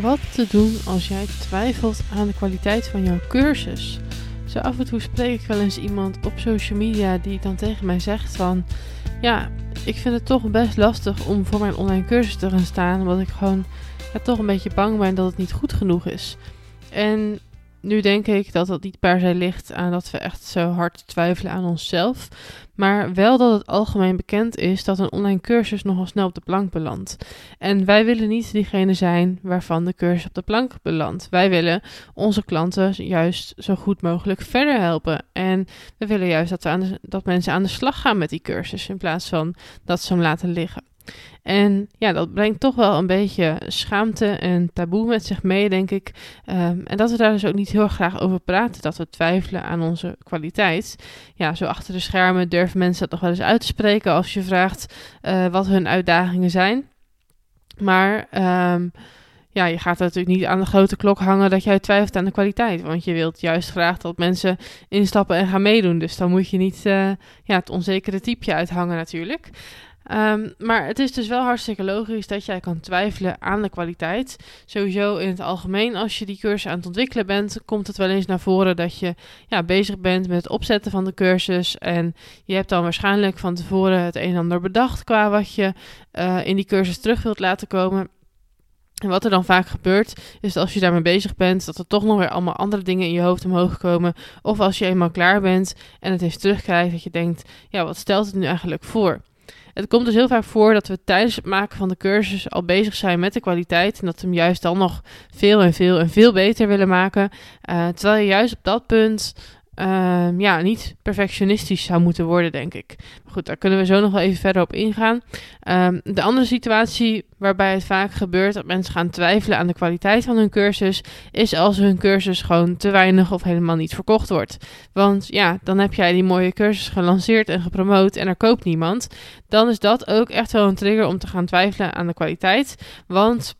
Wat te doen als jij twijfelt aan de kwaliteit van jouw cursus? Zo af en toe spreek ik wel eens iemand op social media die dan tegen mij zegt van... Ja, ik vind het toch best lastig om voor mijn online cursus te gaan staan. Omdat ik gewoon toch een beetje bang ben dat het niet goed genoeg is. En nu denk ik dat dat niet per se ligt aan dat we echt zo hard twijfelen aan onszelf. Maar wel dat het algemeen bekend is dat een online cursus nogal snel op de plank belandt. En wij willen niet diegene zijn waarvan de cursus op de plank belandt. Wij willen onze klanten juist zo goed mogelijk verder helpen. En we willen juist dat, we aan de, dat mensen aan de slag gaan met die cursus in plaats van dat ze hem laten liggen. En ja, dat brengt toch wel een beetje schaamte en taboe met zich mee, denk ik. Um, en dat we daar dus ook niet heel graag over praten, dat we twijfelen aan onze kwaliteit. Ja, zo achter de schermen durven mensen dat nog wel eens uit te spreken als je vraagt uh, wat hun uitdagingen zijn. Maar um, ja, je gaat natuurlijk niet aan de grote klok hangen dat jij twijfelt aan de kwaliteit. Want je wilt juist graag dat mensen instappen en gaan meedoen. Dus dan moet je niet uh, ja, het onzekere typeje uithangen natuurlijk. Um, maar het is dus wel hartstikke logisch dat jij kan twijfelen aan de kwaliteit. Sowieso in het algemeen, als je die cursus aan het ontwikkelen bent, komt het wel eens naar voren dat je ja, bezig bent met het opzetten van de cursus. En je hebt dan waarschijnlijk van tevoren het een en ander bedacht qua wat je uh, in die cursus terug wilt laten komen. En wat er dan vaak gebeurt, is dat als je daarmee bezig bent, dat er toch nog weer allemaal andere dingen in je hoofd omhoog komen. Of als je eenmaal klaar bent en het eens terugkrijgt, dat je denkt, ja, wat stelt het nu eigenlijk voor? Het komt dus heel vaak voor dat we tijdens het maken van de cursus al bezig zijn met de kwaliteit. En dat we hem juist dan nog veel en veel en veel beter willen maken. Uh, terwijl je juist op dat punt uh, ja, niet perfectionistisch zou moeten worden, denk ik. Maar goed, daar kunnen we zo nog wel even verder op ingaan. Um, de andere situatie waarbij het vaak gebeurt dat mensen gaan twijfelen aan de kwaliteit van hun cursus, is als hun cursus gewoon te weinig of helemaal niet verkocht wordt. Want ja, dan heb jij die mooie cursus gelanceerd en gepromoot en er koopt niemand. Dan is dat ook echt wel een trigger om te gaan twijfelen aan de kwaliteit. Want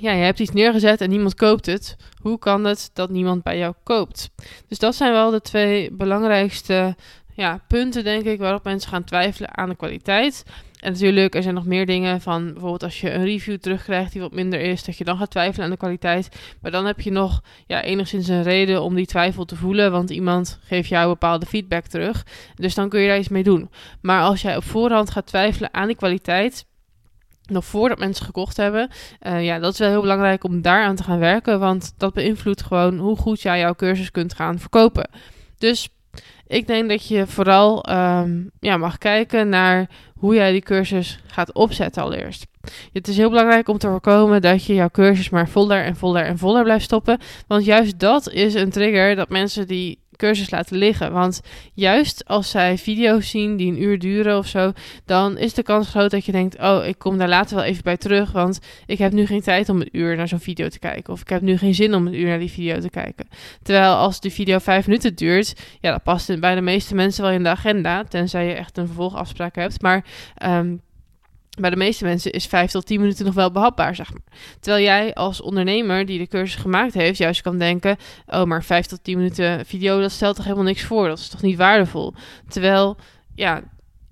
ja, je hebt iets neergezet en niemand koopt het. Hoe kan het dat niemand bij jou koopt? Dus dat zijn wel de twee belangrijkste ja, punten, denk ik, waarop mensen gaan twijfelen aan de kwaliteit. En natuurlijk, er zijn nog meer dingen van bijvoorbeeld als je een review terugkrijgt die wat minder is, dat je dan gaat twijfelen aan de kwaliteit. Maar dan heb je nog ja, enigszins een reden om die twijfel te voelen, want iemand geeft jou bepaalde feedback terug. Dus dan kun je daar iets mee doen. Maar als jij op voorhand gaat twijfelen aan die kwaliteit, nog voordat mensen gekocht hebben. Uh, ja, dat is wel heel belangrijk om daaraan te gaan werken, want dat beïnvloedt gewoon hoe goed jij jouw cursus kunt gaan verkopen. Dus ik denk dat je vooral um, ja, mag kijken naar hoe jij die cursus gaat opzetten allereerst. Het is heel belangrijk om te voorkomen dat je jouw cursus maar voller en voller en voller blijft stoppen. Want juist dat is een trigger dat mensen die cursus laten liggen. Want juist als zij video's zien die een uur duren of zo, dan is de kans groot dat je denkt: Oh, ik kom daar later wel even bij terug. Want ik heb nu geen tijd om een uur naar zo'n video te kijken. Of ik heb nu geen zin om een uur naar die video te kijken. Terwijl als de video vijf minuten duurt, ja, dat past bij de meeste mensen wel in de agenda. Tenzij je echt een vervolgafspraak hebt. Maar. Um, bij de meeste mensen is 5 tot 10 minuten nog wel behapbaar, zeg maar. Terwijl jij als ondernemer die de cursus gemaakt heeft, juist kan denken: oh, maar 5 tot 10 minuten video, dat stelt toch helemaal niks voor? Dat is toch niet waardevol? Terwijl, ja,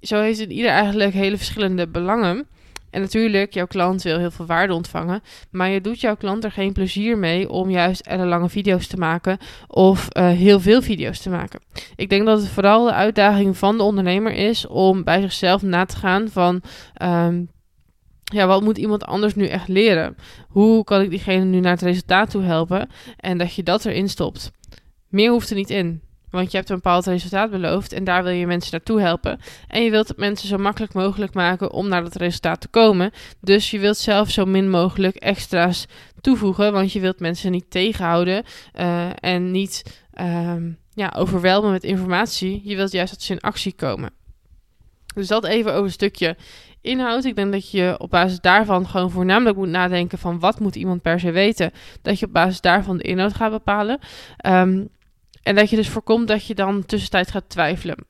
zo heeft het ieder eigenlijk hele verschillende belangen. En natuurlijk, jouw klant wil heel veel waarde ontvangen. Maar je doet jouw klant er geen plezier mee om juist ellenlange video's te maken. Of uh, heel veel video's te maken. Ik denk dat het vooral de uitdaging van de ondernemer is om bij zichzelf na te gaan van. Um, ja, wat moet iemand anders nu echt leren? Hoe kan ik diegene nu naar het resultaat toe helpen? En dat je dat erin stopt. Meer hoeft er niet in. Want je hebt een bepaald resultaat beloofd en daar wil je mensen naartoe helpen. En je wilt het mensen zo makkelijk mogelijk maken om naar dat resultaat te komen. Dus je wilt zelf zo min mogelijk extra's toevoegen, want je wilt mensen niet tegenhouden uh, en niet um, ja, overweldigen met informatie. Je wilt juist dat ze in actie komen. Dus dat even over een stukje inhoud. Ik denk dat je op basis daarvan gewoon voornamelijk moet nadenken van wat moet iemand per se weten. Dat je op basis daarvan de inhoud gaat bepalen. Um, en dat je dus voorkomt dat je dan tussentijd gaat twijfelen.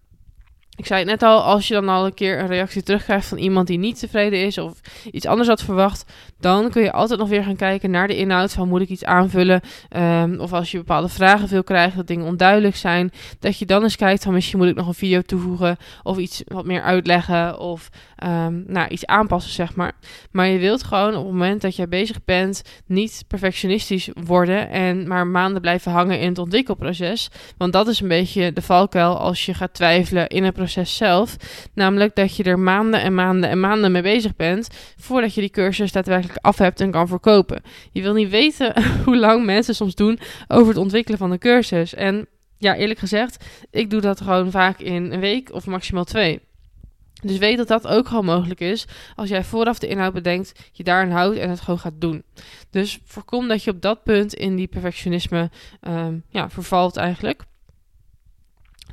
Ik zei het net al, als je dan al een keer een reactie terugkrijgt van iemand die niet tevreden is of iets anders had verwacht, dan kun je altijd nog weer gaan kijken naar de inhoud van moet ik iets aanvullen. Um, of als je bepaalde vragen veel krijgt, dat dingen onduidelijk zijn, dat je dan eens kijkt van misschien moet ik nog een video toevoegen of iets wat meer uitleggen of um, nou, iets aanpassen, zeg maar. Maar je wilt gewoon op het moment dat jij bezig bent niet perfectionistisch worden en maar maanden blijven hangen in het ontwikkelproces. Want dat is een beetje de valkuil als je gaat twijfelen in het proces zelf. Namelijk dat je er maanden en maanden en maanden mee bezig bent voordat je die cursus daadwerkelijk af hebt en kan verkopen. Je wil niet weten hoe lang mensen soms doen over het ontwikkelen van de cursus. En ja, eerlijk gezegd, ik doe dat gewoon vaak in een week of maximaal twee. Dus weet dat dat ook gewoon mogelijk is als jij vooraf de inhoud bedenkt, je daarin houdt en het gewoon gaat doen. Dus voorkom dat je op dat punt in die perfectionisme um, ja, vervalt eigenlijk.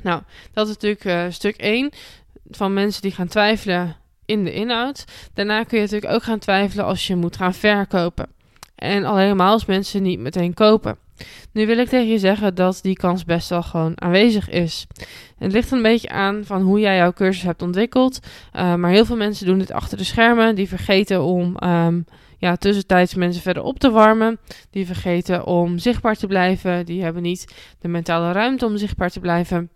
Nou, dat is natuurlijk uh, stuk 1 van mensen die gaan twijfelen in de inhoud. Daarna kun je natuurlijk ook gaan twijfelen als je moet gaan verkopen. En al helemaal als mensen niet meteen kopen. Nu wil ik tegen je zeggen dat die kans best wel gewoon aanwezig is. Het ligt een beetje aan van hoe jij jouw cursus hebt ontwikkeld. Uh, maar heel veel mensen doen dit achter de schermen. Die vergeten om um, ja, tussentijds mensen verder op te warmen. Die vergeten om zichtbaar te blijven. Die hebben niet de mentale ruimte om zichtbaar te blijven.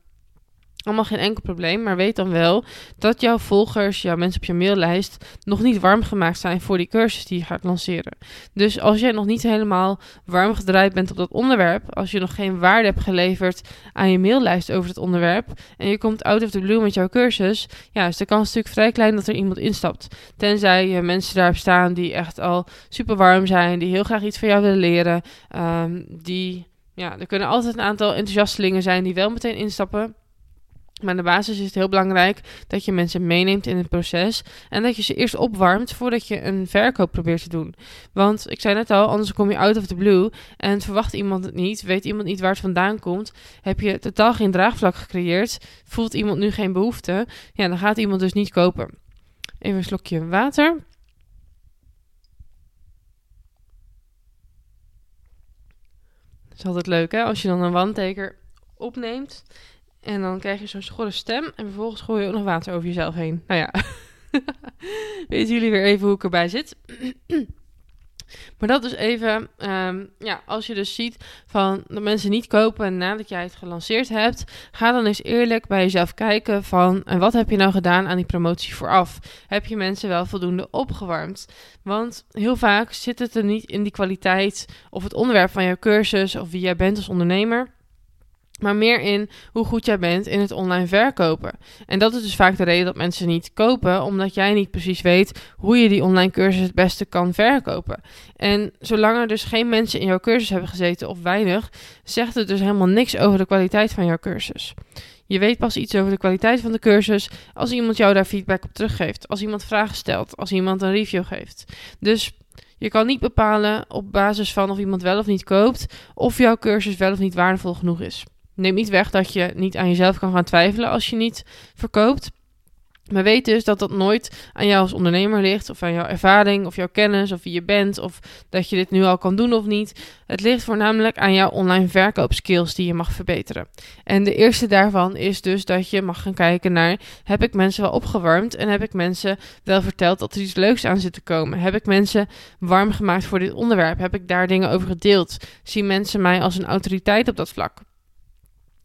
Allemaal geen enkel probleem, maar weet dan wel dat jouw volgers, jouw mensen op je maillijst, nog niet warm gemaakt zijn voor die cursus die je gaat lanceren. Dus als jij nog niet helemaal warm gedraaid bent op dat onderwerp, als je nog geen waarde hebt geleverd aan je maillijst over het onderwerp en je komt out of the blue met jouw cursus, ja, is de kans natuurlijk vrij klein dat er iemand instapt. Tenzij je mensen daar staan die echt al super warm zijn, die heel graag iets van jou willen leren, um, die, ja, er kunnen altijd een aantal enthousiastelingen zijn die wel meteen instappen. Maar de basis is het heel belangrijk dat je mensen meeneemt in het proces en dat je ze eerst opwarmt voordat je een verkoop probeert te doen. Want ik zei net al, anders kom je out of the blue en verwacht iemand het niet, weet iemand niet waar het vandaan komt, heb je totaal geen draagvlak gecreëerd, voelt iemand nu geen behoefte, ja, dan gaat iemand dus niet kopen. Even een slokje water. Het is altijd leuk hè, als je dan een wandteker opneemt en dan krijg je zo'n schorre stem. En vervolgens gooi je ook nog water over jezelf heen. Nou ja, weten jullie weer even hoe ik erbij zit. maar dat is even, um, ja, als je dus ziet van dat mensen niet kopen nadat jij het gelanceerd hebt, ga dan eens eerlijk bij jezelf kijken van en wat heb je nou gedaan aan die promotie vooraf? Heb je mensen wel voldoende opgewarmd? Want heel vaak zit het er niet in die kwaliteit of het onderwerp van jouw cursus of wie jij bent als ondernemer maar meer in hoe goed jij bent in het online verkopen. En dat is dus vaak de reden dat mensen niet kopen, omdat jij niet precies weet hoe je die online cursus het beste kan verkopen. En zolang er dus geen mensen in jouw cursus hebben gezeten of weinig, zegt het dus helemaal niks over de kwaliteit van jouw cursus. Je weet pas iets over de kwaliteit van de cursus als iemand jou daar feedback op teruggeeft, als iemand vragen stelt, als iemand een review geeft. Dus je kan niet bepalen op basis van of iemand wel of niet koopt, of jouw cursus wel of niet waardevol genoeg is. Neem niet weg dat je niet aan jezelf kan gaan twijfelen als je niet verkoopt. Maar weet dus dat dat nooit aan jou als ondernemer ligt, of aan jouw ervaring, of jouw kennis, of wie je bent, of dat je dit nu al kan doen of niet. Het ligt voornamelijk aan jouw online verkoopskills die je mag verbeteren. En de eerste daarvan is dus dat je mag gaan kijken naar: heb ik mensen wel opgewarmd en heb ik mensen wel verteld dat er iets leuks aan zit te komen? Heb ik mensen warm gemaakt voor dit onderwerp? Heb ik daar dingen over gedeeld? Zien mensen mij als een autoriteit op dat vlak?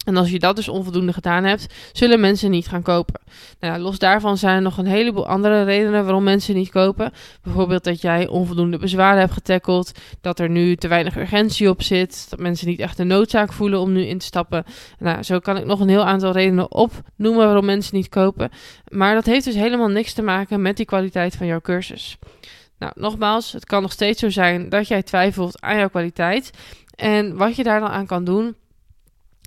En als je dat dus onvoldoende gedaan hebt, zullen mensen niet gaan kopen. Nou, los daarvan zijn er nog een heleboel andere redenen waarom mensen niet kopen. Bijvoorbeeld dat jij onvoldoende bezwaren hebt getackeld, dat er nu te weinig urgentie op zit, dat mensen niet echt de noodzaak voelen om nu in te stappen. Nou, zo kan ik nog een heel aantal redenen opnoemen waarom mensen niet kopen. Maar dat heeft dus helemaal niks te maken met die kwaliteit van jouw cursus. Nou, nogmaals, het kan nog steeds zo zijn dat jij twijfelt aan jouw kwaliteit. En wat je daar dan aan kan doen,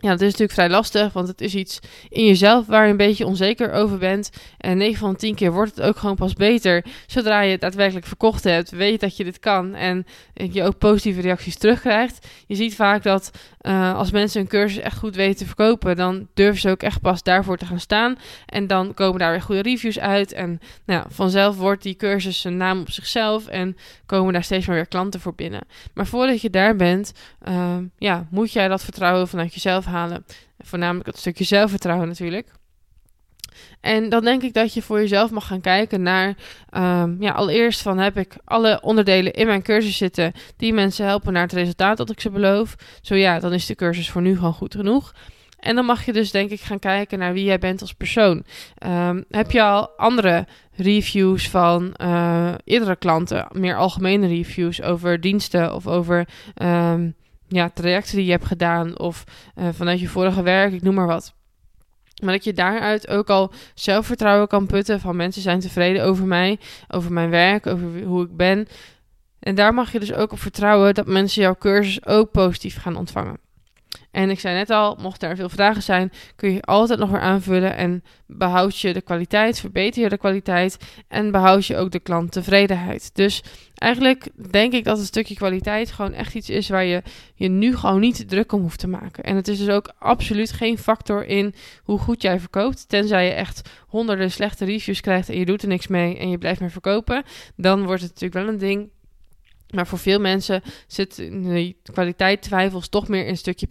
ja, dat is natuurlijk vrij lastig, want het is iets in jezelf waar je een beetje onzeker over bent. En 9 van 10 keer wordt het ook gewoon pas beter. Zodra je het daadwerkelijk verkocht hebt, weet dat je dit kan en je ook positieve reacties terugkrijgt. Je ziet vaak dat uh, als mensen een cursus echt goed weten te verkopen, dan durven ze ook echt pas daarvoor te gaan staan. En dan komen daar weer goede reviews uit. En nou, vanzelf wordt die cursus een naam op zichzelf en komen daar steeds maar weer klanten voor binnen. Maar voordat je daar bent, uh, ja, moet jij dat vertrouwen vanuit jezelf halen. Voornamelijk het stukje zelfvertrouwen natuurlijk. En dan denk ik dat je voor jezelf mag gaan kijken naar, um, ja, allereerst van heb ik alle onderdelen in mijn cursus zitten die mensen helpen naar het resultaat dat ik ze beloof. Zo ja, dan is de cursus voor nu gewoon goed genoeg. En dan mag je dus denk ik gaan kijken naar wie jij bent als persoon. Um, heb je al andere reviews van uh, eerdere klanten, meer algemene reviews over diensten of over um, ja, trajecten die je hebt gedaan of uh, vanuit je vorige werk, ik noem maar wat. Maar dat je daaruit ook al zelfvertrouwen kan putten van mensen zijn tevreden over mij, over mijn werk, over hoe ik ben. En daar mag je dus ook op vertrouwen dat mensen jouw cursus ook positief gaan ontvangen. En ik zei net al, mocht er veel vragen zijn, kun je altijd nog weer aanvullen en behoud je de kwaliteit, verbeter je de kwaliteit en behoud je ook de klanttevredenheid. Dus eigenlijk denk ik dat het stukje kwaliteit gewoon echt iets is waar je je nu gewoon niet druk om hoeft te maken. En het is dus ook absoluut geen factor in hoe goed jij verkoopt. Tenzij je echt honderden slechte reviews krijgt en je doet er niks mee en je blijft maar verkopen. Dan wordt het natuurlijk wel een ding maar voor veel mensen zit de kwaliteit twijfels toch meer in een stukje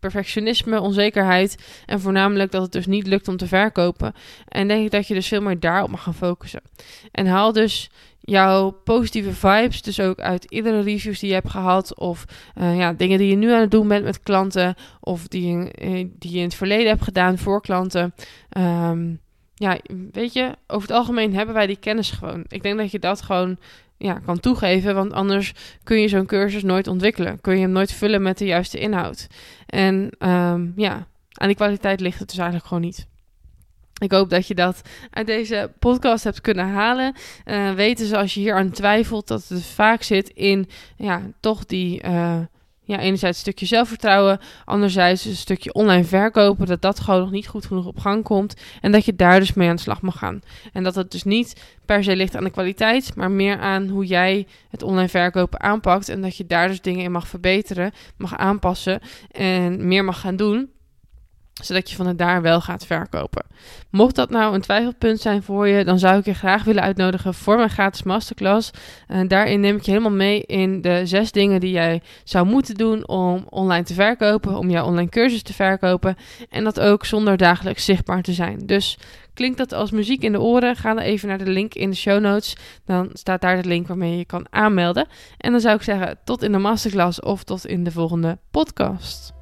perfectionisme, onzekerheid. En voornamelijk dat het dus niet lukt om te verkopen. En denk ik dat je dus veel meer daarop mag gaan focussen. En haal dus jouw positieve vibes, dus ook uit iedere reviews die je hebt gehad, of uh, ja, dingen die je nu aan het doen bent met klanten, of die, uh, die je in het verleden hebt gedaan voor klanten. Um, ja, weet je, over het algemeen hebben wij die kennis gewoon. Ik denk dat je dat gewoon ja, kan toegeven. Want anders kun je zo'n cursus nooit ontwikkelen. Kun je hem nooit vullen met de juiste inhoud. En um, ja, aan die kwaliteit ligt het dus eigenlijk gewoon niet. Ik hoop dat je dat uit deze podcast hebt kunnen halen. Uh, weten ze als je hier aan twijfelt dat het vaak zit in ja, toch die. Uh, ja, enerzijds een stukje zelfvertrouwen, anderzijds een stukje online verkopen, dat dat gewoon nog niet goed genoeg op gang komt en dat je daar dus mee aan de slag mag gaan. En dat het dus niet per se ligt aan de kwaliteit, maar meer aan hoe jij het online verkopen aanpakt en dat je daar dus dingen in mag verbeteren, mag aanpassen en meer mag gaan doen zodat je van het daar wel gaat verkopen. Mocht dat nou een twijfelpunt zijn voor je, dan zou ik je graag willen uitnodigen voor mijn gratis masterclass. En daarin neem ik je helemaal mee in de zes dingen die jij zou moeten doen om online te verkopen, om jouw online cursus te verkopen. En dat ook zonder dagelijks zichtbaar te zijn. Dus klinkt dat als muziek in de oren? Ga dan even naar de link in de show notes. Dan staat daar de link waarmee je je kan aanmelden. En dan zou ik zeggen tot in de masterclass of tot in de volgende podcast.